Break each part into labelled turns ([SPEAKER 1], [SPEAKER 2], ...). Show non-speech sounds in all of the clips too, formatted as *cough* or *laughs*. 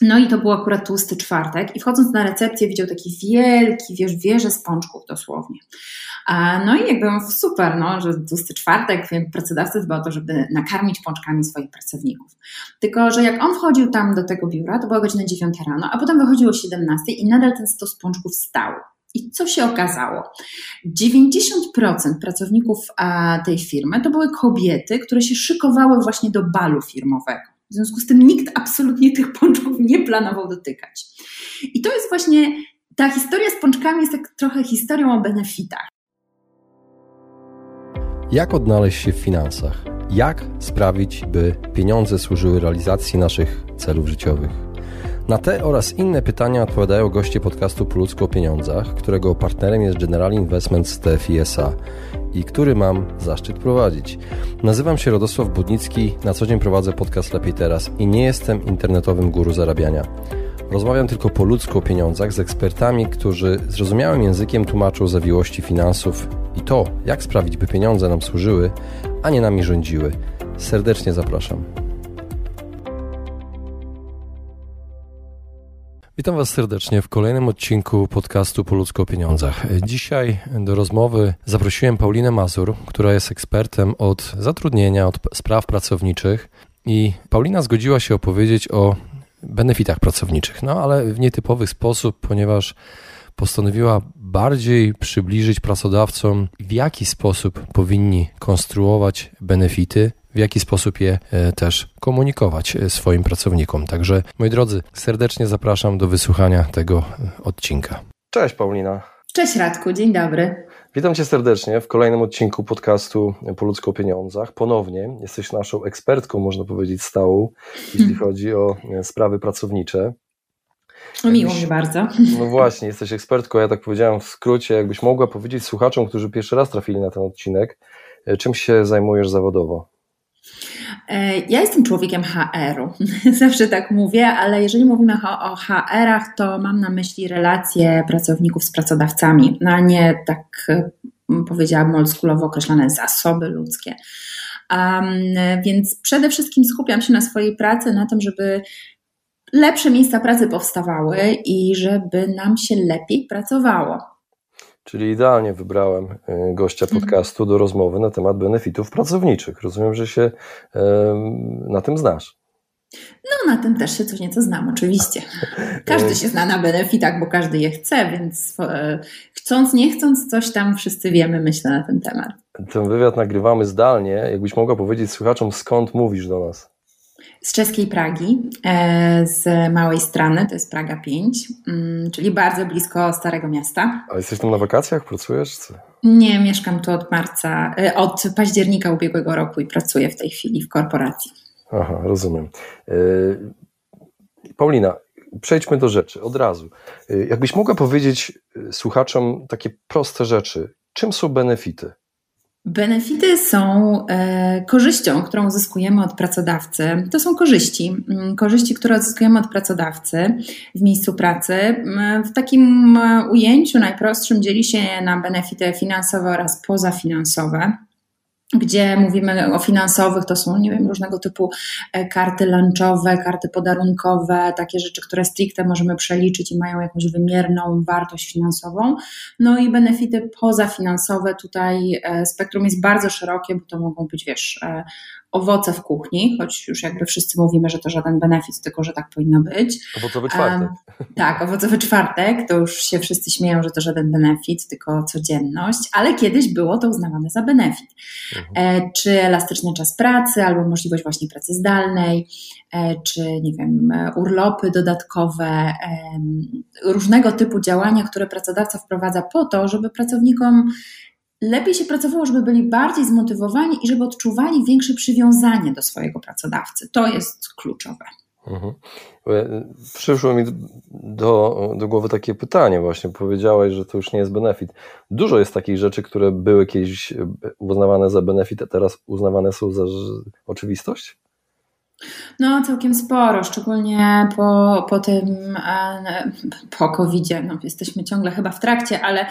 [SPEAKER 1] No i to był akurat tłusty czwartek i wchodząc na recepcję widział taki wielki, wiesz, wieże z pączków dosłownie. No i jakby super, no, że tłusty czwartek, pracodawca dba o to, żeby nakarmić pączkami swoich pracowników. Tylko, że jak on wchodził tam do tego biura, to była godzina 9 rano, a potem wychodził o 17 i nadal ten stos pączków stał. I co się okazało? 90% pracowników tej firmy to były kobiety, które się szykowały właśnie do balu firmowego. W związku z tym nikt absolutnie tych pączków nie planował dotykać. I to jest właśnie, ta historia z pączkami jest tak trochę historią o benefitach.
[SPEAKER 2] Jak odnaleźć się w finansach? Jak sprawić, by pieniądze służyły realizacji naszych celów życiowych? Na te oraz inne pytania odpowiadają goście podcastu Po ludzku o pieniądzach, którego partnerem jest General Investments TFISA i który mam zaszczyt prowadzić. Nazywam się Radosław Budnicki, na co dzień prowadzę podcast Lepiej Teraz i nie jestem internetowym guru zarabiania. Rozmawiam tylko po ludzku o pieniądzach z ekspertami, którzy zrozumiałym językiem tłumaczą zawiłości finansów i to, jak sprawić, by pieniądze nam służyły, a nie nami rządziły. Serdecznie zapraszam. Witam Was serdecznie w kolejnym odcinku podcastu Po ludzko o pieniądzach. Dzisiaj do rozmowy zaprosiłem Paulinę Mazur, która jest ekspertem od zatrudnienia, od spraw pracowniczych i Paulina zgodziła się opowiedzieć o benefitach pracowniczych, no ale w nietypowy sposób, ponieważ postanowiła bardziej przybliżyć pracodawcom, w jaki sposób powinni konstruować benefity, w jaki sposób je e, też komunikować e, swoim pracownikom. Także, moi drodzy, serdecznie zapraszam do wysłuchania tego e, odcinka. Cześć Paulina.
[SPEAKER 1] Cześć Radku, dzień dobry.
[SPEAKER 2] Witam Cię serdecznie w kolejnym odcinku podcastu Po ludzko o pieniądzach. Ponownie jesteś naszą ekspertką, można powiedzieć, stałą, jeśli chodzi o sprawy pracownicze.
[SPEAKER 1] No miło mi bardzo.
[SPEAKER 2] No właśnie, jesteś ekspertką, ja tak powiedziałem w skrócie, jakbyś mogła powiedzieć słuchaczom, którzy pierwszy raz trafili na ten odcinek, czym się zajmujesz zawodowo?
[SPEAKER 1] E, ja jestem człowiekiem HR-u, *laughs* zawsze tak mówię, ale jeżeli mówimy o, HR-ach, to mam na myśli relacje pracowników z pracodawcami, no a nie tak e, powiedziałabym oldschoolowo określone zasoby ludzkie. Um, więc przede wszystkim skupiam się na swojej pracy, na tym, żeby lepsze miejsca pracy powstawały i żeby nam się lepiej pracowało.
[SPEAKER 2] Czyli idealnie wybrałem y, gościa mhm. podcastu do rozmowy na temat benefitów pracowniczych. Rozumiem, że się na tym znasz.
[SPEAKER 1] No, na tym też się coś nieco znam, oczywiście. *laughs* Każdy się zna na benefitach, bo każdy je chce, więc e, chcąc, nie chcąc, coś tam wszyscy wiemy, myślę, na ten temat.
[SPEAKER 2] Ten wywiad nagrywamy zdalnie. Jakbyś mogła powiedzieć słuchaczom, skąd mówisz do nas?
[SPEAKER 1] Z czeskiej Pragi, e, z małej strony, to jest Praga 5, mm, czyli bardzo blisko Starego Miasta.
[SPEAKER 2] A jesteś tam na wakacjach, pracujesz?
[SPEAKER 1] Nie, mieszkam tu od marca, e, od października ubiegłego roku i pracuję w tej chwili w korporacji.
[SPEAKER 2] Aha, rozumiem. E, Paulina, przejdźmy do rzeczy od razu. Jakbyś mogła powiedzieć słuchaczom takie proste rzeczy, czym są benefity?
[SPEAKER 1] Benefity są e, korzyścią, którą uzyskujemy od pracodawcy. To są korzyści. Mm, korzyści, które uzyskujemy od pracodawcy w miejscu pracy. Mm, w takim e, ujęciu najprostszym dzieli się na benefity finansowe oraz pozafinansowe gdzie mówimy o finansowych, to są, nie wiem, różnego typu e, karty lunchowe, karty podarunkowe, takie rzeczy, które stricte możemy przeliczyć i mają jakąś wymierną wartość finansową. No i benefity pozafinansowe, tutaj e, spektrum jest bardzo szerokie, bo to mogą być, wiesz, e, owoce w kuchni, choć już jakby wszyscy mówimy, że to żaden benefit, tylko że tak powinno być.
[SPEAKER 2] Owocowy czwartek.
[SPEAKER 1] Um, tak, owocowy czwartek, to już się wszyscy śmieją, że to żaden benefit, tylko codzienność, ale kiedyś było to uznawane za benefit. Mhm. E, czy elastyczny czas pracy, albo możliwość właśnie pracy zdalnej, e, czy nie wiem, urlopy dodatkowe, e, różnego typu działania, które pracodawca wprowadza po to, żeby pracownikom lepiej się pracowało, żeby byli bardziej zmotywowani i żeby odczuwali większe przywiązanie do swojego pracodawcy. To jest kluczowe. Mhm.
[SPEAKER 2] Przyszło mi do, do głowy takie pytanie, właśnie powiedziałaś, że to już nie jest benefit. Dużo jest takich rzeczy, które były kiedyś uznawane za benefit, a teraz uznawane są za oczywistość?
[SPEAKER 1] No, całkiem sporo, szczególnie po, po tym, e, po COVID-zie. No, jesteśmy ciągle chyba w trakcie, ale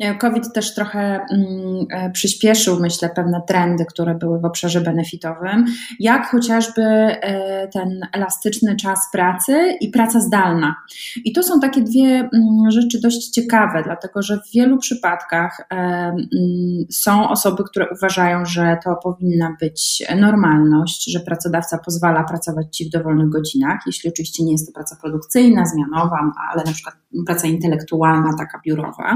[SPEAKER 1] e, COVID też trochę mm, e, przyspieszył, myślę, pewne trendy, które były w obszarze benefitowym, jak chociażby ten elastyczny czas pracy i praca zdalna. I to są takie dwie mm, rzeczy dość ciekawe, dlatego że w wielu przypadkach mm, są osoby, które uważają, że to powinna być normalność, że pracodawca pozwala pozwala pracować Ci w dowolnych godzinach, jeśli oczywiście nie jest to praca produkcyjna, zmianowa, ale na przykład praca intelektualna, taka biurowa.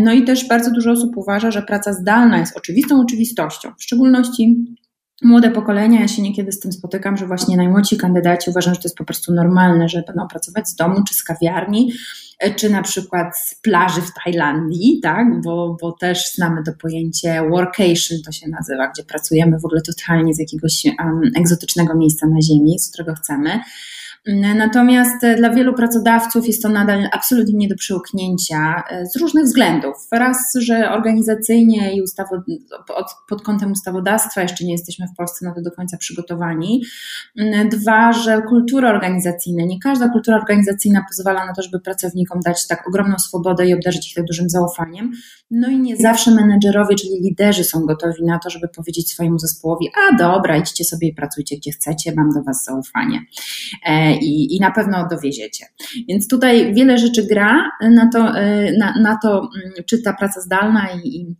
[SPEAKER 1] No i też bardzo dużo osób uważa, że praca zdalna jest oczywistą oczywistością, w szczególności młode pokolenia, ja się niekiedy z tym spotykam, że właśnie najmłodsi kandydaci uważają, że to jest po prostu normalne, że będą pracować z domu czy z kawiarni, e, czy na przykład z plaży w Tajlandii, tak, bo, bo też znamy to pojęcie workation, to się nazywa, gdzie pracujemy w ogóle totalnie z jakiegoś um, egzotycznego miejsca na ziemi, z którego chcemy. Natomiast e, dla wielu pracodawców jest to nadal absolutnie nie do przełknięcia e, z różnych względów. Raz, że organizacyjnie i ustawo, pod kątem ustawodawstwa jeszcze nie jesteśmy w Polsce na to do końca przygotowani. Dwa, że kultura organizacyjna, nie każda kultura organizacyjna pozwala na to, żeby pracownikom dać tak ogromną swobodę i obdarzyć ich tak dużym zaufaniem. No i nie zawsze menedżerowie, czyli liderzy są gotowi na to, żeby powiedzieć swojemu zespołowi, a dobra, idźcie sobie i pracujcie gdzie chcecie, mam do was zaufanie e, i, i na pewno dowieziecie. Więc tutaj wiele rzeczy gra na to, e, na, na to mm, czy ta praca zdalna i, i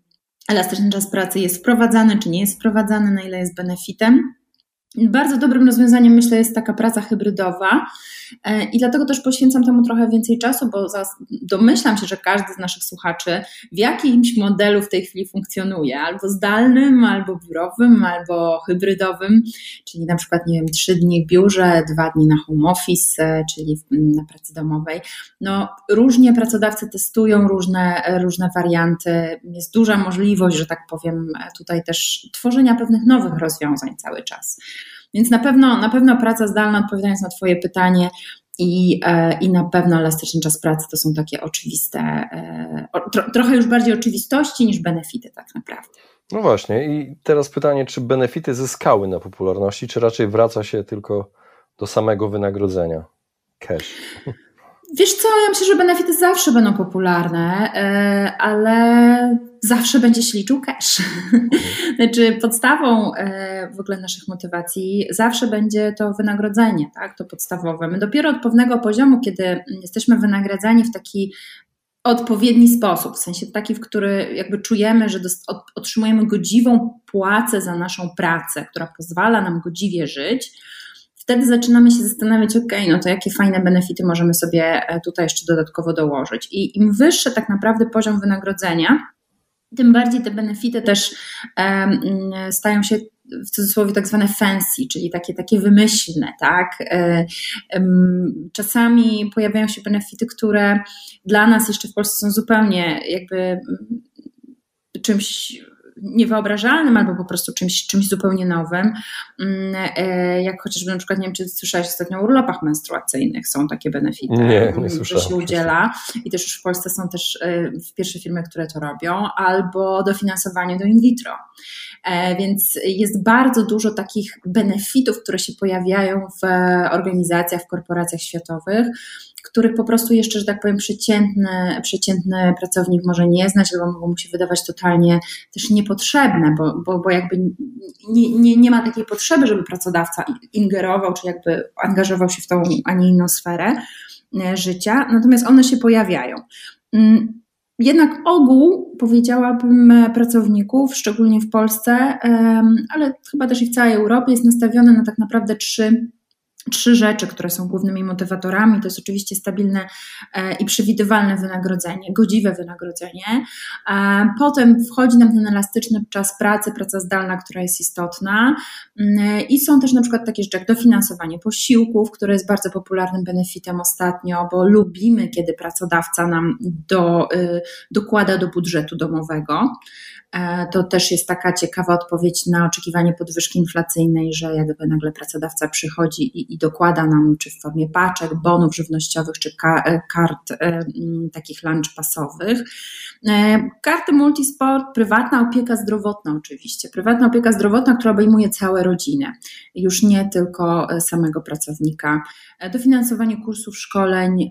[SPEAKER 1] elastyczny czas pracy jest wprowadzany, czy nie jest wprowadzany, na ile jest benefitem. Bardzo dobrym rozwiązaniem, myślę, jest taka praca hybrydowa e, i dlatego też poświęcam temu trochę więcej czasu, bo domyślam się, że każdy z naszych słuchaczy w jakimś modelu w tej chwili funkcjonuje, albo zdalnym, albo biurowym, albo hybrydowym, czyli na przykład, nie wiem, trzy dni w biurze, dwa dni na home office, e, czyli na pracy domowej. No, różnie pracodawcy testują różne, różne warianty. Jest duża możliwość, że tak powiem, tutaj też tworzenia pewnych nowych rozwiązań cały czas. Więc na pewno, na pewno praca zdalna, odpowiadając na Twoje pytanie, i, e, i na pewno elastyczny czas pracy to są takie oczywiste, e, tro, trochę już bardziej oczywistości niż benefity, tak naprawdę.
[SPEAKER 2] No właśnie, i teraz pytanie, czy benefity zyskały na popularności, czy raczej wraca się tylko do samego wynagrodzenia? Cash.
[SPEAKER 1] Wiesz co, ja myślę, że benefity zawsze będą popularne, e, ale zawsze będzie się liczył cash. *laughs* znaczy podstawą e, w ogóle naszych motywacji zawsze będzie to wynagrodzenie, tak, to podstawowe. My dopiero od pewnego poziomu, kiedy jesteśmy wynagradzani w taki odpowiedni sposób, w sensie taki, w który jakby czujemy, że otrzymujemy godziwą płacę za naszą pracę, która pozwala nam godziwie żyć, wtedy zaczynamy się zastanawiać, ok, no to jakie fajne benefity możemy sobie e, tutaj jeszcze dodatkowo dołożyć. I im wyższy tak naprawdę poziom wynagrodzenia, tym bardziej te benefity też um, stają się w cudzysłowie tak zwane fancy, czyli takie, takie wymyślne, tak? Czasami pojawiają się benefity, które dla nas jeszcze w Polsce są zupełnie jakby czymś niewyobrażalnym albo po prostu czymś, czymś zupełnie nowym. Mm, e, jak chociażby na przykład, nie wiem, czy słyszałeś ostatnio o urlopach menstruacyjnych, są takie benefity,
[SPEAKER 2] nie, nie słyszałem.
[SPEAKER 1] się udziela i też już w Polsce są też e, pierwsze firmy, które to robią, albo dofinansowanie do in vitro. E, więc jest bardzo dużo takich benefitów, które się pojawiają w organizacjach, w korporacjach światowych, których po prostu jeszcze, że tak powiem, przeciętny, przeciętny pracownik może nie znać, albo mogą mu się wydawać totalnie też niepotrzebne, bo, bo, bo jakby nie, nie, nie ma takiej potrzeby, żeby pracodawca ingerował, czy jakby angażował się w tą, a nie inną sferę e, życia, natomiast one się pojawiają. Mm, jednak ogół, powiedziałabym, pracowników, szczególnie w Polsce, ale chyba też i w całej Europie, jest nastawiony na tak naprawdę trzy trzy rzeczy, które są głównymi motywatorami. To jest oczywiście stabilne e, i przewidywalne wynagrodzenie, godziwe wynagrodzenie. Potem wchodzi nam ten elastyczny czas pracy, praca zdalna, która jest istotna. Mm, I są też na przykład takie rzeczy jak dofinansowanie posiłków, które jest bardzo popularnym benefitem ostatnio, bo lubimy, kiedy pracodawca nam do, dokłada do budżetu domowego. To też jest taka ciekawa odpowiedź na oczekiwanie podwyżki inflacyjnej, że jakby nagle pracodawca przychodzi i, i dokłada nam, czy w formie paczek, bonów żywnościowych, czy ka kart takich lunch passowych. Karty multisport, prywatna opieka zdrowotna oczywiście. Prywatna opieka zdrowotna, która obejmuje całe rodziny, już nie tylko samego pracownika. Dofinansowanie kursów, szkoleń.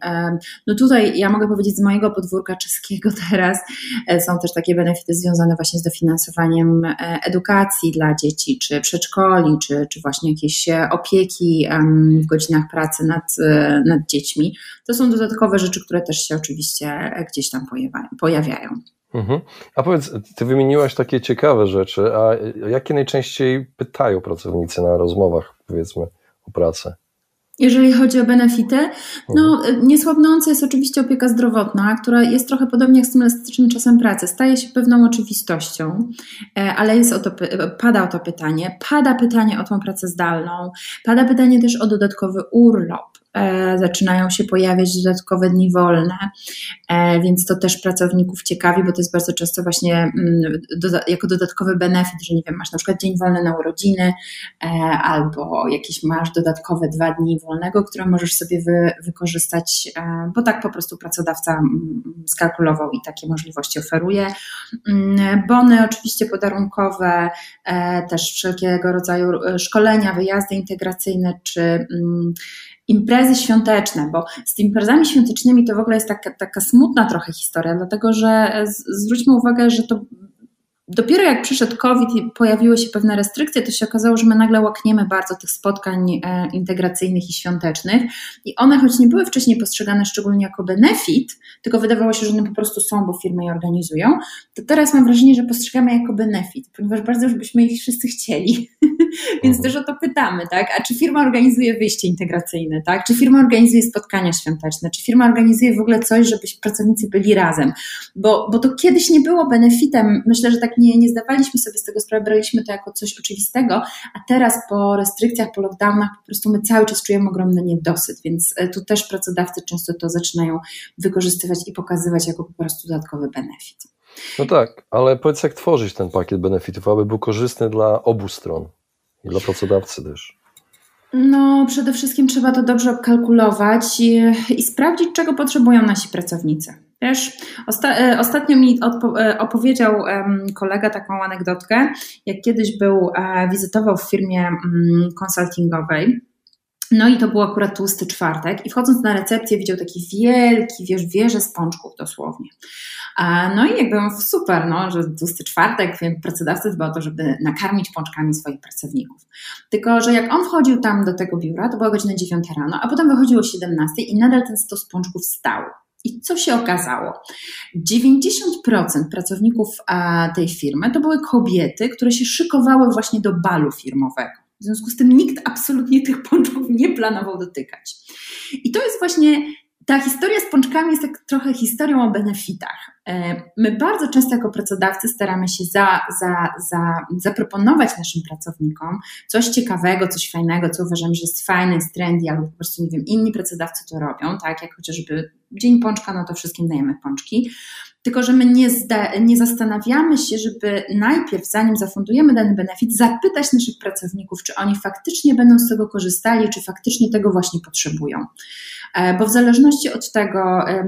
[SPEAKER 1] No tutaj ja mogę powiedzieć z mojego podwórka czeskiego *laughs* teraz e, są też takie benefity związane właśnie z dofinansowaniem e, edukacji dla dzieci, czy przedszkoli, czy, czy właśnie jakieś e, opieki w godzinach pracy nad, nad dziećmi. To są dodatkowe rzeczy, które też się oczywiście gdzieś tam pojawiają.
[SPEAKER 2] Mhm. A powiedz, ty wymieniłaś takie ciekawe rzeczy, a jakie najczęściej pytają pracownicy na rozmowach, powiedzmy, o pracę?
[SPEAKER 1] Jeżeli chodzi o benefity, no mhm. niesłabnąca jest oczywiście opieka zdrowotna, która jest trochę podobnie jak z tym elastycznym czasem pracy. Staje się pewną oczywistością, e, ale jest o to, pada o to pytanie. Pada pytanie o tą pracę zdalną, pada pytanie też o dodatkowy urlop. E, zaczynają się pojawiać dodatkowe dni wolne, e, więc to też pracowników ciekawi, bo to jest bardzo często właśnie mm, jako dodatkowy benefit, że nie wiem, masz na przykład dzień wolny na urodziny e, albo jakieś masz dodatkowe dwa dni wolnego, które możesz sobie wy, wykorzystać, bo tak po prostu pracodawca mm, skalkulował i takie możliwości oferuje. Mm, bony oczywiście podarunkowe, też wszelkiego rodzaju szkolenia, wyjazdy integracyjne czy imprezy świąteczne, bo z imprezami świątecznymi to w ogóle jest taka, taka smutna trochę historia, dlatego że zwróćmy uwagę, że to Dopiero jak przyszedł COVID i pojawiły się pewne restrykcje, to się okazało, że my nagle łakniemy bardzo tych spotkań e, integracyjnych i świątecznych. I one, choć nie były wcześniej postrzegane szczególnie jako benefit, tylko wydawało się, że one po prostu są, bo firmy je organizują, to teraz mam wrażenie, że postrzegamy jako benefit, ponieważ bardzo już byśmy ich wszyscy chcieli. *laughs* Więc mhm. też o to pytamy, tak? A czy firma organizuje wyjście integracyjne, tak? Czy firma organizuje spotkania świąteczne? Czy firma organizuje w ogóle coś, żeby pracownicy byli razem? Bo, bo to kiedyś nie było benefitem. Myślę, że tak nie, nie zdawaliśmy sobie z tego sprawy, braliśmy to jako coś oczywistego, a teraz po restrykcjach, po lockdownach po prostu my cały czas czujemy ogromny niedosyt, więc e, tu też pracodawcy często to zaczynają wykorzystywać i pokazywać jako po prostu dodatkowy benefit.
[SPEAKER 2] No tak, ale powiedz jak tworzyć ten pakiet benefitów, aby był korzystny dla obu stron i dla pracodawcy też.
[SPEAKER 1] No, przede wszystkim trzeba to dobrze obkalkulować i, i sprawdzić, czego potrzebują nasi pracownicy. Wiesz, osta e, ostatnio mi e, opowiedział kolega taką anegdotkę, jak kiedyś był, e, wizytował w firmie mm, konsultingowej. No i to był akurat tłusty czwartek i wchodząc na recepcję widział taki wielki, wiesz, wieże z pączków dosłownie. No i jakby super, no, że tłusty czwartek, pracodawca dba o to, żeby nakarmić pączkami swoich pracowników. Tylko, że jak on wchodził tam do tego biura, to była godzina 9 rano, a potem wychodziło o 17 i nadal ten stos pączków stał. I co się okazało? 90% pracowników tej firmy to były kobiety, które się szykowały właśnie do balu firmowego. W związku z tym nikt absolutnie tych pączków nie planował dotykać. I to jest właśnie ta historia z pączkami jest tak trochę historią o benefitach. E, my bardzo często jako pracodawcy staramy się za, za, za, zaproponować naszym pracownikom coś ciekawego, coś fajnego, co uważamy, że jest fajne, jest trendy, albo po prostu, nie wiem, inni pracodawcy to robią, tak, jak chociażby Dzień Pączka, no to wszystkim dajemy pączki. Tylko, że my nie, zda, nie zastanawiamy się, żeby najpierw, zanim zafundujemy dany benefit, zapytać naszych pracowników, czy oni faktycznie będą z tego korzystali, czy faktycznie tego właśnie potrzebują. E, bo w zależności od tego, e,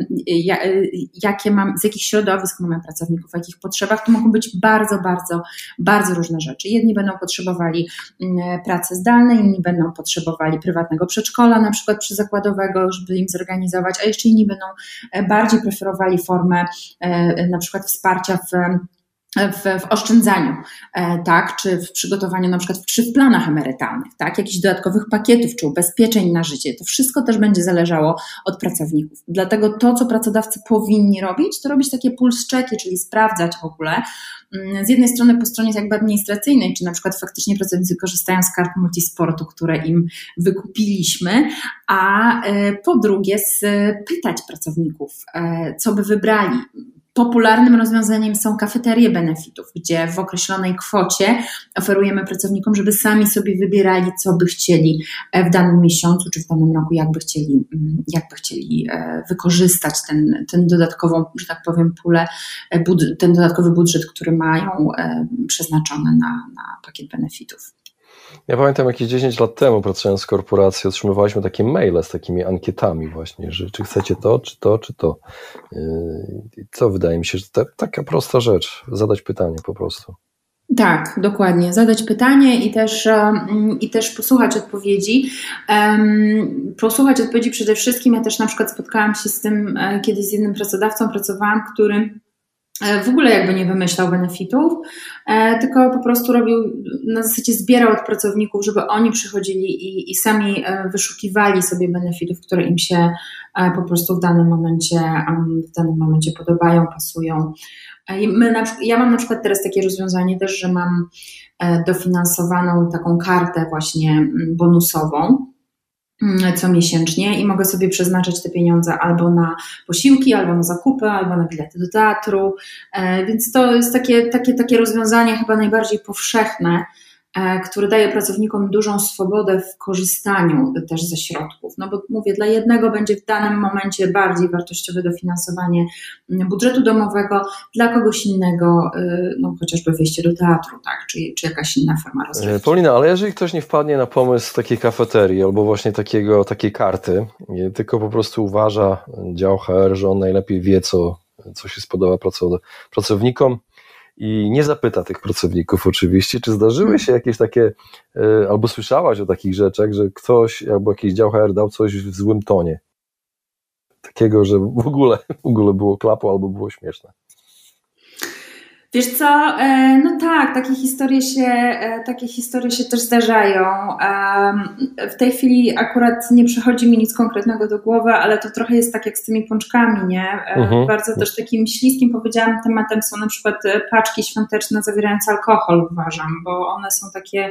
[SPEAKER 1] jakie mam, z jakich środowisk mamy pracowników, w jakich potrzebach, to mogą być bardzo, bardzo, bardzo różne rzeczy. Jedni będą potrzebowali mm, pracy zdalnej, inni będą potrzebowali prywatnego przedszkola, na przykład przyzakładowego, żeby im zorganizować, a jeszcze inni będą e, bardziej preferowali formę na przykład wsparcia w w, w, oszczędzaniu, e, tak, czy w przygotowaniu na przykład czy w planach emerytalnych, tak, jakichś dodatkowych pakietów czy ubezpieczeń na życie. To wszystko też będzie zależało od pracowników. Dlatego to, co pracodawcy powinni robić, to robić takie puls checki, czyli sprawdzać w ogóle mm, z jednej strony po stronie jakby administracyjnej, czy na przykład faktycznie pracownicy korzystają z kart multisportu, które im wykupiliśmy, a e, po drugie spytać pracowników, e, co by wybrali Popularnym rozwiązaniem są kafeterie benefitów, gdzie w określonej kwocie oferujemy pracownikom, żeby sami sobie wybierali, co by chcieli w danym miesiącu czy w danym roku, jakby chcieli, mm, jakby chcieli wykorzystać ten, ten dodatkową, że tak powiem, pulę, ten dodatkowy budżet, który mają przeznaczony na, na pakiet benefitów.
[SPEAKER 2] Ja pamiętam jakieś 10 lat temu, pracując w korporacji, otrzymywaliśmy takie maile z takimi ankietami właśnie, że czy chcecie to, czy to, czy to. Yy, co wydaje mi się, że to taka prosta rzecz, zadać pytanie po prostu.
[SPEAKER 1] Tak, dokładnie. Zadać pytanie i też, i też posłuchać odpowiedzi. Posłuchać odpowiedzi przede wszystkim. Ja też na przykład spotkałam się z tym e, kiedyś z jednym pracodawcą, pracowałam, który w ogóle jakby nie wymyślał benefitów, e, tylko po prostu robił, na zasadzie zbierał od pracowników, żeby oni przychodzili i, i sami e, wyszukiwali sobie benefitów, które im się po prostu w danym momencie, w danym momencie podobają, pasują. Na, ja mam na przykład teraz takie rozwiązanie też, że mam dofinansowaną taką kartę właśnie bonusową, Mm, co miesięcznie i mogę sobie przeznaczyć te pieniądze albo na posiłki, albo na zakupy, albo na bilety do teatru. E, więc to jest takie, takie, takie rozwiązanie chyba najbardziej powszechne, który daje pracownikom dużą swobodę w korzystaniu też ze środków. No bo mówię, dla jednego będzie w danym momencie bardziej wartościowe dofinansowanie budżetu domowego, dla kogoś innego, y, no chociażby wyjście do teatru, tak, czy, czy jakaś inna forma e, rozrywki.
[SPEAKER 2] Paulina, ale jeżeli ktoś nie wpadnie na pomysł takiej kafeterii albo właśnie takiego, takiej karty, tylko po prostu uważa dział HR, że on najlepiej wie, co, co się spodoba pracownikom, i nie zapyta tych pracowników oczywiście, czy zdarzyły się jakieś takie, e, albo słyszałaś o takich rzeczach, że ktoś albo jakiś dział HR dał coś w złym tonie. Takiego, że w ogóle, w ogóle było klapo albo było śmieszne.
[SPEAKER 1] Wiesz co, e, no tak, takie historie się, e, takie historie się też zdarzają. W tej chwili akurat nie przychodzi mi nic konkretnego do głowy, ale to trochę jest tak jak z tymi pączkami, nie? E, mhm. Bardzo też takim śliskim powiedziałam tematem są na przykład paczki świąteczne zawierające alkohol, uważam, bo one są takie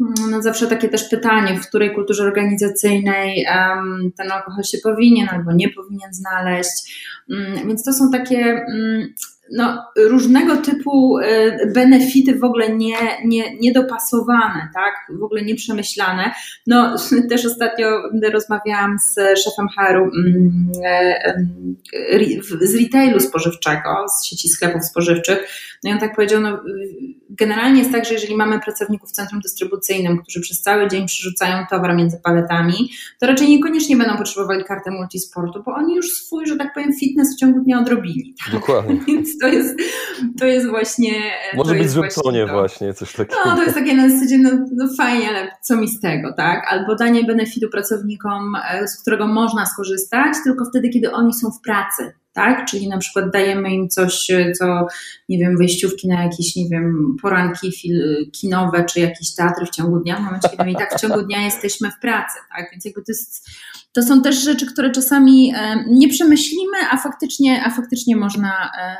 [SPEAKER 1] mm, no zawsze takie też pytanie, w której kulturze organizacyjnej um, ten alkohol się powinien albo nie powinien znaleźć. Um, więc to są takie um, no, różnego typu e, benefity w ogóle nie, nie, niedopasowane, tak? w ogóle nieprzemyślane. No, *laughs* też ostatnio rozmawiałam z szefem HR-u mm, e, z retailu spożywczego, z sieci sklepów spożywczych. No i on tak powiedział, no, generalnie jest tak, że jeżeli mamy pracowników w centrum dystrybucyjnym, którzy przez cały dzień przerzucają towar między paletami, to raczej niekoniecznie będą potrzebowali karty multisportu, bo oni już swój, że tak powiem, fitness w ciągu dnia odrobili. Tak?
[SPEAKER 2] Dokładnie. *laughs*
[SPEAKER 1] Więc to jest, to jest właśnie.
[SPEAKER 2] Może
[SPEAKER 1] to
[SPEAKER 2] być złym tonie właśnie, coś takiego.
[SPEAKER 1] No, to jest takie na zasadzie, no, no fajnie, ale co mi z tego, tak? Albo danie benefitu pracownikom, e, z którego można skorzystać, tylko wtedy, kiedy oni są w pracy tak? Czyli na przykład dajemy im coś, co, nie wiem, wejściówki na jakieś, nie wiem, poranki fil, kinowe, czy jakieś teatry w ciągu dnia, w momencie, kiedy my i tak w ciągu dnia jesteśmy w pracy, tak? Więc jakby to jest, to są też rzeczy, które czasami e, nie przemyślimy, a faktycznie, a faktycznie można e,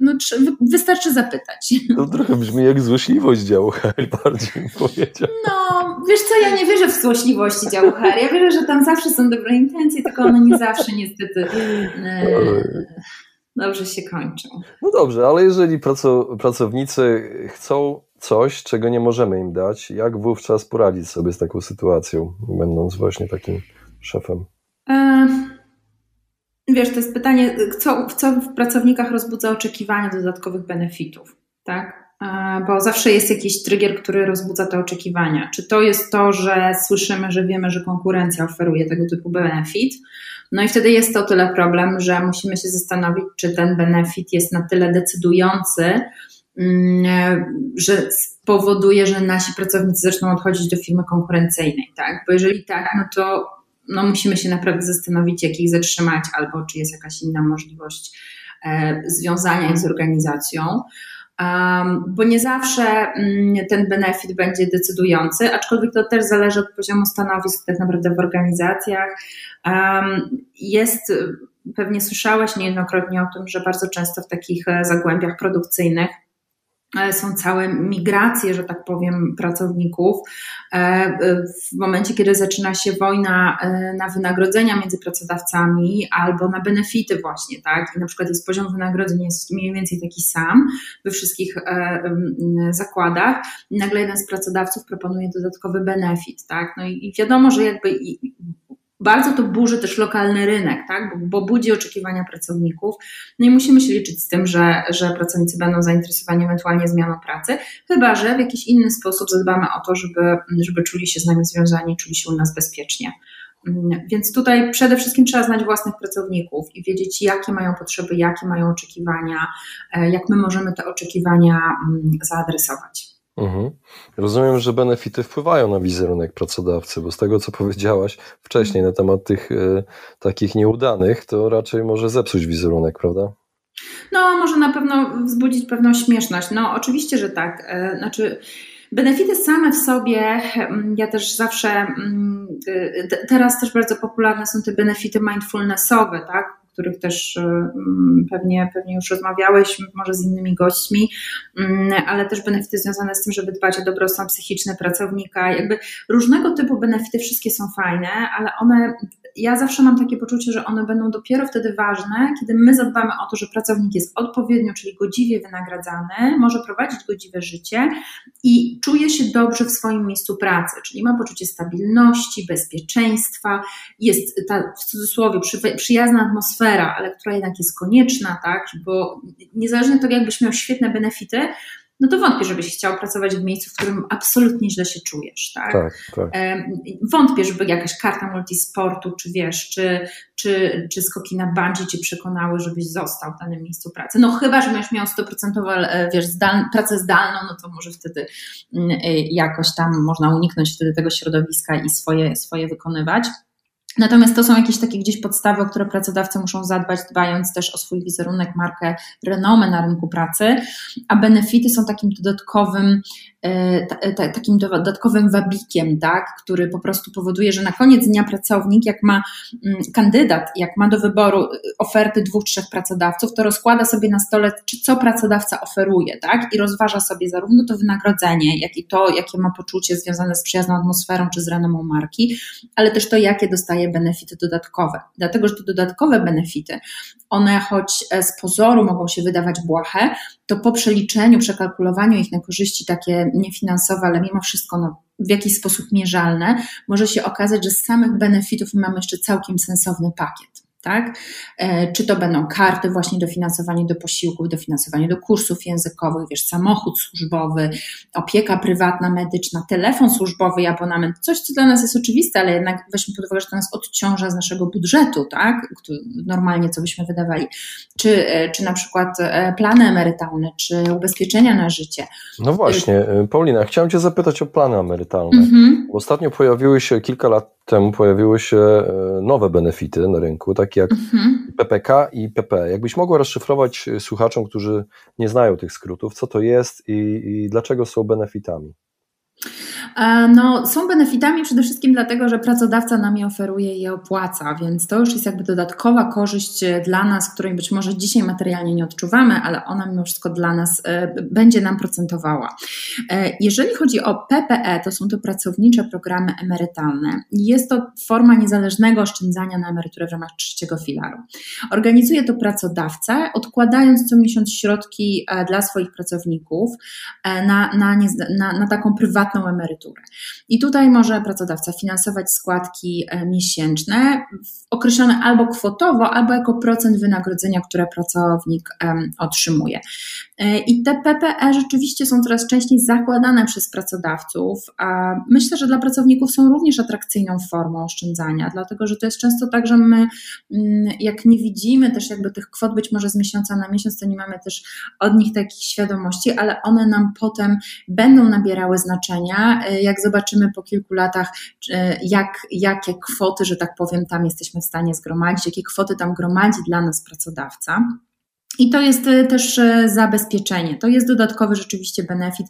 [SPEAKER 1] no, wystarczy zapytać.
[SPEAKER 2] To trochę brzmi jak złośliwość działu HR, bardziej powiedział.
[SPEAKER 1] No, wiesz co, ja nie wierzę w złośliwości działu HR. Ja wierzę, że tam zawsze są dobre intencje, tylko one nie zawsze niestety e, dobrze się kończą.
[SPEAKER 2] No dobrze, ale jeżeli pracownicy chcą coś, czego nie możemy im dać, jak wówczas poradzić sobie z taką sytuacją, będąc właśnie takim szefem? E
[SPEAKER 1] Wiesz, to jest pytanie, co, co w pracownikach rozbudza oczekiwania dodatkowych benefitów, tak? E, bo zawsze jest jakiś trigger, który rozbudza te oczekiwania. Czy to jest to, że słyszymy, że wiemy, że konkurencja oferuje tego typu benefit, no i wtedy jest to tyle problem, że musimy się zastanowić, czy ten benefit jest na tyle decydujący, mm, że spowoduje, że nasi pracownicy zaczną odchodzić do firmy konkurencyjnej, tak? Bo jeżeli tak, no to no musimy się naprawdę zastanowić, jak ich zatrzymać, albo czy jest jakaś inna możliwość e, związania ich z organizacją. Um, bo nie zawsze um, ten benefit będzie decydujący, aczkolwiek to też zależy od poziomu stanowisk tak naprawdę w organizacjach. Um, jest, pewnie słyszałeś niejednokrotnie o tym, że bardzo często w takich e, zagłębiach produkcyjnych są całe migracje, że tak powiem, pracowników. W momencie, kiedy zaczyna się wojna na wynagrodzenia między pracodawcami albo na benefity właśnie, tak? I na przykład jest poziom wynagrodzeń jest mniej więcej taki sam we wszystkich zakładach. I nagle jeden z pracodawców proponuje dodatkowy benefit, tak? No i wiadomo, że jakby bardzo to burzy też lokalny rynek, tak? bo, bo budzi oczekiwania pracowników. No i musimy się liczyć z tym, że, że pracownicy będą zainteresowani ewentualnie zmianą pracy, chyba że w jakiś inny sposób zadbamy o to, żeby, żeby czuli się z nami związani, czuli się u nas bezpiecznie. Mm, więc tutaj przede wszystkim trzeba znać własnych pracowników i wiedzieć, jakie mają potrzeby, jakie mają oczekiwania, e, jak my możemy te oczekiwania mm, zaadresować.
[SPEAKER 2] Mhm. Rozumiem, że benefity wpływają na wizerunek pracodawcy, bo z tego, co powiedziałaś wcześniej na temat tych e, takich nieudanych, to raczej może zepsuć wizerunek, prawda?
[SPEAKER 1] No, może na pewno wzbudzić pewną śmieszność. No, oczywiście, że tak. E, znaczy. Benefity same w sobie, mm, ja też zawsze, mm, teraz też bardzo popularne są te benefity mindfulnessowe, tak? Których też e, pewnie, pewnie już rozmawiałeś, może z innymi gośćmi, ale też benefity związane z tym, żeby dbać o dobrostan psychiczny pracownika. Jakby różnego typu benefity, wszystkie są fajne, ale one, ja zawsze mam takie poczucie, że one będą dopiero wtedy ważne, kiedy my zadbamy o to, że pracownik jest odpowiednio, czyli godziwie wynagradzany, może prowadzić godziwe życie i czuje się dobrze w swoim miejscu pracy, czyli ma poczucie stabilności, bezpieczeństwa, jest ta w cudzysłowie przyjazna atmosfera, ale która jednak jest konieczna, tak, bo niezależnie od tego, jakbyś miał świetne benefity, no to wątpię, żebyś chciał pracować w miejscu, w którym absolutnie źle się czujesz, tak? tak, tak. Wątpię, żeby jakaś karta multisportu, czy wiesz, czy, czy, czy skoki na bungee cię przekonały, żebyś został w danym miejscu pracy. No chyba, że będziesz miał 100% e, wiesz, zdal, pracę zdalną, no to może wtedy mm, e, jakoś tam można uniknąć wtedy tego środowiska i swoje, swoje wykonywać. Natomiast to są jakieś takie gdzieś podstawy, o które pracodawcy muszą zadbać, dbając też o swój wizerunek, markę, renomę na rynku pracy, a benefity są takim dodatkowym, takim dodatkowym wabikiem, tak, który po prostu powoduje, że na koniec dnia pracownik, jak ma mm, kandydat, jak ma do wyboru y, oferty dwóch, trzech pracodawców, to rozkłada sobie na stole, czy co pracodawca oferuje, tak, i rozważa sobie zarówno to wynagrodzenie, jak i to, jakie ma poczucie związane z przyjazną atmosferą czy z renomą marki, ale też to, jakie dostaje benefity dodatkowe. Dlatego, że te dodatkowe benefity, one choć e, z pozoru mogą się wydawać błahe, to po przeliczeniu, przekalkulowaniu ich na korzyści takie niefinansowe, ale mimo wszystko no, w jakiś sposób mierzalne, może się okazać, że z samych benefitów mamy jeszcze całkiem sensowny pakiet tak? E, czy to będą karty właśnie dofinansowanie do posiłków, dofinansowanie do kursów językowych, wiesz, samochód służbowy, opieka prywatna, medyczna, telefon służbowy i abonament, coś, co dla nas jest oczywiste, ale jednak weźmy pod uwagę, że to nas odciąża z naszego budżetu, tak? Normalnie, co byśmy wydawali. Czy, e, czy na przykład e, plany emerytalne, czy ubezpieczenia na życie.
[SPEAKER 2] No właśnie, Paulina, chciałem Cię zapytać o plany emerytalne. Mhm. Ostatnio pojawiły się kilka lat temu pojawiły się e, nowe benefity na rynku, takie jak mhm. PPK i PP. Jakbyś mogła rozszyfrować e, słuchaczom, którzy nie znają tych skrótów, co to jest i, i dlaczego są benefitami?
[SPEAKER 1] E, no, są benefitami przede wszystkim dlatego, że pracodawca nam je oferuje i je opłaca, więc to już jest jakby dodatkowa korzyść e, dla nas, której być może dzisiaj materialnie nie odczuwamy, ale ona mimo wszystko dla nas e, będzie nam procentowała. Jeżeli chodzi o PPE, to są to pracownicze programy emerytalne. Jest to forma niezależnego oszczędzania na emeryturę w ramach trzeciego filaru. Organizuje to pracodawca, odkładając co miesiąc środki dla swoich pracowników na, na, na, na taką prywatną emeryturę emeryturę. I tutaj może pracodawca finansować składki e, miesięczne, określone albo kwotowo, albo jako procent wynagrodzenia, które pracownik otrzymuje. E, I te PPE rzeczywiście są coraz częściej zakładane przez pracodawców. Myślę, że dla pracowników są również atrakcyjną formą oszczędzania, dlatego że to jest często tak, że my, mm, jak nie widzimy też jakby tych kwot być może z miesiąca na miesiąc, to nie mamy też od nich takich świadomości, ale one nam potem będą nabierały znaczenia, e, jak zobaczymy po kilku latach, e, jak, jakie kwoty, że tak powiem, tam jesteśmy w stanie zgromadzić, jakie kwoty tam gromadzi dla nas pracodawca. I to jest e, też e, zabezpieczenie. To jest dodatkowy rzeczywiście benefit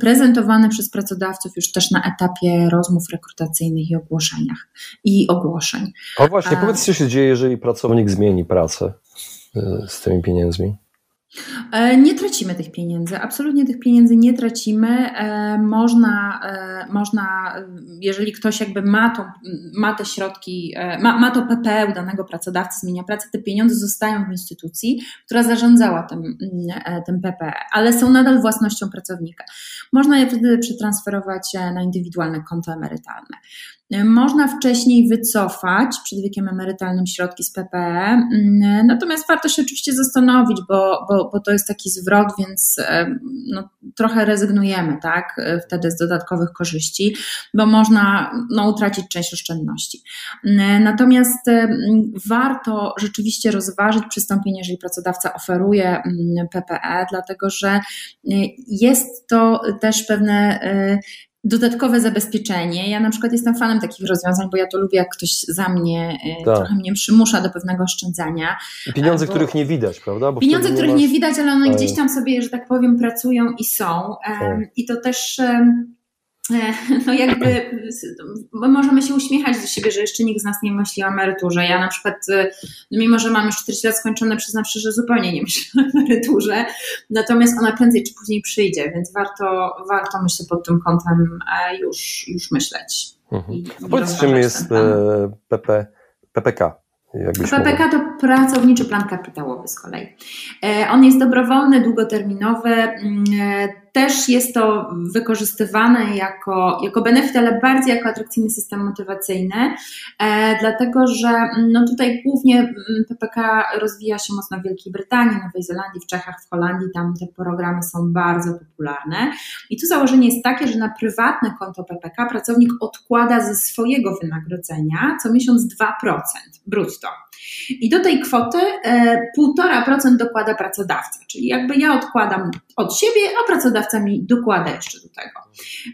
[SPEAKER 1] prezentowany przez pracodawców już też na etapie rozmów rekrutacyjnych i ogłoszeniach i ogłoszeń.
[SPEAKER 2] O właśnie, powiedz, co się dzieje, jeżeli pracownik zmieni pracę z tymi pieniędzmi?
[SPEAKER 1] E, nie tracimy tych pieniędzy, absolutnie tych pieniędzy nie tracimy. E, można, e, można jeżeli ktoś jakby ma, to, ma te środki, ma, ma to PPE u danego pracodawcy, zmienia pracę, te pieniądze zostają w instytucji, która zarządzała tym, tym PPE, ale są nadal własnością pracownika. Można je wtedy przetransferować na indywidualne konto emerytalne. Można wcześniej wycofać przed wiekiem emerytalnym środki z PPE, natomiast warto się oczywiście zastanowić, bo, bo, bo to jest taki zwrot, więc no, trochę rezygnujemy tak, wtedy z dodatkowych korzyści, bo można no, utracić część oszczędności. Natomiast warto rzeczywiście rozważyć przystąpienie, jeżeli pracodawca oferuje PPE, dlatego że jest to też pewne dodatkowe zabezpieczenie. Ja na przykład jestem fanem takich rozwiązań, bo ja to lubię, jak ktoś za mnie e, tak. trochę mnie przymusza do pewnego oszczędzania.
[SPEAKER 2] Pieniądze, bo których nie widać, prawda?
[SPEAKER 1] Bo pieniądze, których nie, masz... nie widać, ale one gdzieś tam sobie, że tak powiem, pracują i są. Tak. I to też no jakby możemy się uśmiechać do siebie, że jeszcze nikt z nas nie myśli o emeryturze. Ja na przykład, y, no mimo że mam już 40 lat skończone, przyznam szczerze, że zupełnie nie myślę o emeryturze, natomiast ona prędzej czy później przyjdzie, więc warto, warto myślę pod tym kątem e, już, już myśleć.
[SPEAKER 2] Mhm. A powiedz, czym jest PP, e, PPK?
[SPEAKER 1] PPK to pracowniczy plan kapitałowy z kolei. E, on jest dobrowolny, długoterminowy. Też jest to wykorzystywane jako, jako benefit, ale bardziej jako atrakcyjny system motywacyjny, e, dlatego że mm, no tutaj głównie mm, PPK rozwija się mocno w Wielkiej Brytanii, Nowej Zelandii, w Czechach, w Holandii, tam te programy są bardzo popularne. I tu założenie jest takie, że na prywatne konto PPK pracownik odkłada ze swojego wynagrodzenia co miesiąc 2% brutto. I do tej kwoty 1,5% e, dokłada pracodawca, czyli jakby ja odkładam od siebie, a pracodawca mi dokłada jeszcze do tego.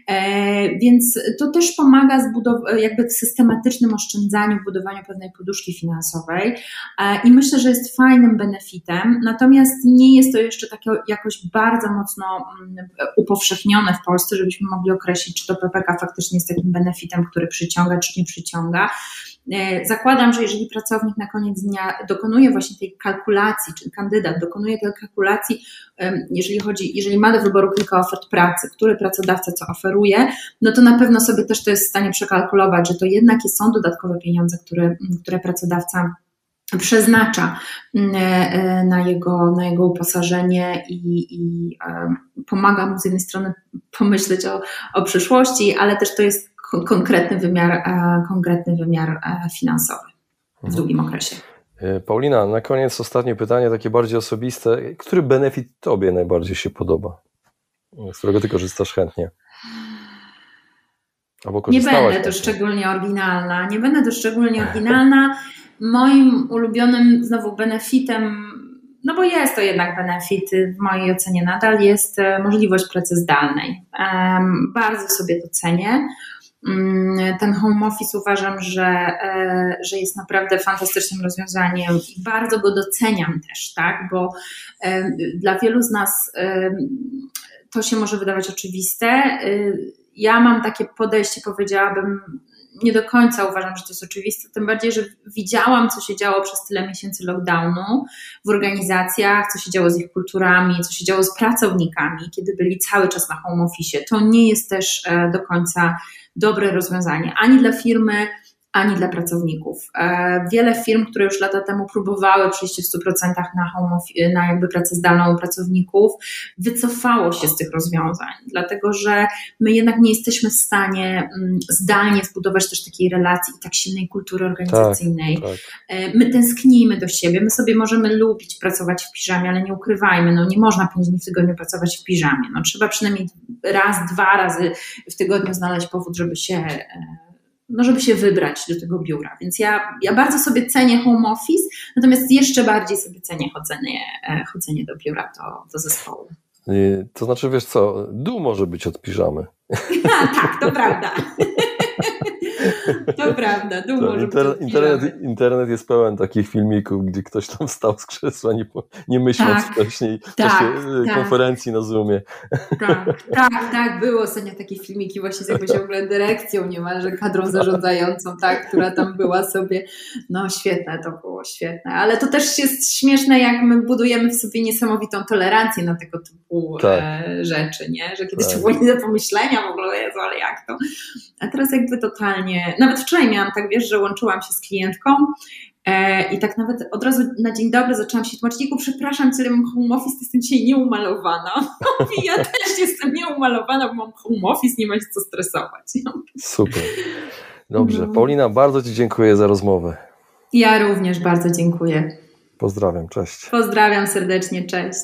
[SPEAKER 1] E, więc to też pomaga zbudow- jakby w systematycznym oszczędzaniu, w budowaniu pewnej poduszki finansowej e, i myślę, że jest fajnym benefitem, natomiast nie jest to jeszcze takie jakoś bardzo mocno mm, upowszechnione w Polsce, żebyśmy mogli określić, czy to PPK faktycznie jest takim benefitem, który przyciąga, czy nie przyciąga. E, zakładam, że jeżeli pracownik na koniec dnia dokonuje właśnie tej kalkulacji, czy kandydat dokonuje tej kalkulacji, jeżeli chodzi, jeżeli ma do wyboru kilka ofert pracy, który pracodawca co oferuje, no to na pewno sobie też to jest w stanie przekalkulować, że to jednak są dodatkowe pieniądze, które, które pracodawca przeznacza mm, e, na jego, na jego uposażenie i, i pomaga mu z jednej strony pomyśleć o, o przyszłości, ale też to jest konkretny wymiar, e, konkretny wymiar e, finansowy w mhm. długim okresie.
[SPEAKER 2] E, Paulina, na koniec ostatnie pytanie, takie bardziej osobiste. Który benefit Tobie najbardziej się podoba? Z którego Ty korzystasz chętnie?
[SPEAKER 1] nie będę to szczególnie oryginalna. Nie będę to szczególnie *laughs* oryginalna. Moim ulubionym znowu benefitem, no bo jest to jednak benefit w mojej ocenie nadal, jest możliwość pracy zdalnej. Bardzo sobie to cenię. Mm, ten home office uważam, że, e, że jest naprawdę fantastycznym rozwiązaniem i bardzo go doceniam też, tak? Bo e, dla wielu z nas e, to się może wydawać oczywiste. Ja mam takie podejście, powiedziałabym, nie do końca uważam, że to jest oczywiste, tym bardziej, że widziałam, co się działo przez tyle miesięcy lockdownu w organizacjach, co się działo z ich kulturami, co się działo z pracownikami, kiedy byli cały czas na home office. To nie jest też do końca dobre rozwiązanie ani dla firmy, ani dla pracowników. E, wiele firm, które już lata temu próbowały przejść w 100% na, home office, na jakby pracę zdalną pracowników, wycofało się z tych rozwiązań, dlatego że my jednak nie jesteśmy w stanie mm, zdalnie zbudować też takiej relacji i tak silnej kultury organizacyjnej. Tak, tak. E, my tęsknimy do siebie, my sobie możemy lubić pracować w piżamie, ale nie ukrywajmy, no nie można pięć dni w tygodniu pracować w piżamie. No, trzeba przynajmniej raz, dwa razy w tygodniu znaleźć powód, żeby się e, no żeby się wybrać do tego biura. Więc ja, ja bardzo sobie cenię home office, natomiast jeszcze bardziej sobie cenię chodzenie, e, chodzenie do biura, do, do zespołu.
[SPEAKER 2] To znaczy, wiesz co, dół może być od piżamy. *laughs*
[SPEAKER 1] Tak, to prawda. *laughs* To prawda, tu może
[SPEAKER 2] inter, internet, internet jest pełen takich filmików, gdzie ktoś tam stał z krzesła, nie, nie myśląc tak, wcześniej w tak, czasie e, tak. konferencji na Zoomie.
[SPEAKER 1] Tak, tak, tak, było ostatnio takie filmiki właśnie z jakąś *laughs* w ogóle dyrekcją niemalże, kadrą zarządzającą, tak, która tam była sobie, no świetne to było świetne. Ale to też jest śmieszne, jak my budujemy w sobie niesamowitą tolerancję na tego typu tak. e, rzeczy, nie? Że kiedyś tak. to było nie do pomyślenia w ogóle, Jezu, ale jak to? A teraz jakby totalnie, nawet wczoraj miałam tak, wiesz, że łączyłam się z klientką E, I tak nawet od razu na dzień dobry zaczęłam się tłumaczyć, przepraszam, tyle mam home office, jestem dzisiaj nieumalowana. Mówi, *laughs* ja też jestem nieumalowana, bo mam home office, nie ma się co stresować.
[SPEAKER 2] Super. Dobrze. No. Paulina, bardzo Ci dziękuję za rozmowę.
[SPEAKER 1] Ja również bardzo dziękuję.
[SPEAKER 2] Pozdrawiam, cześć.
[SPEAKER 1] Pozdrawiam serdecznie, cześć.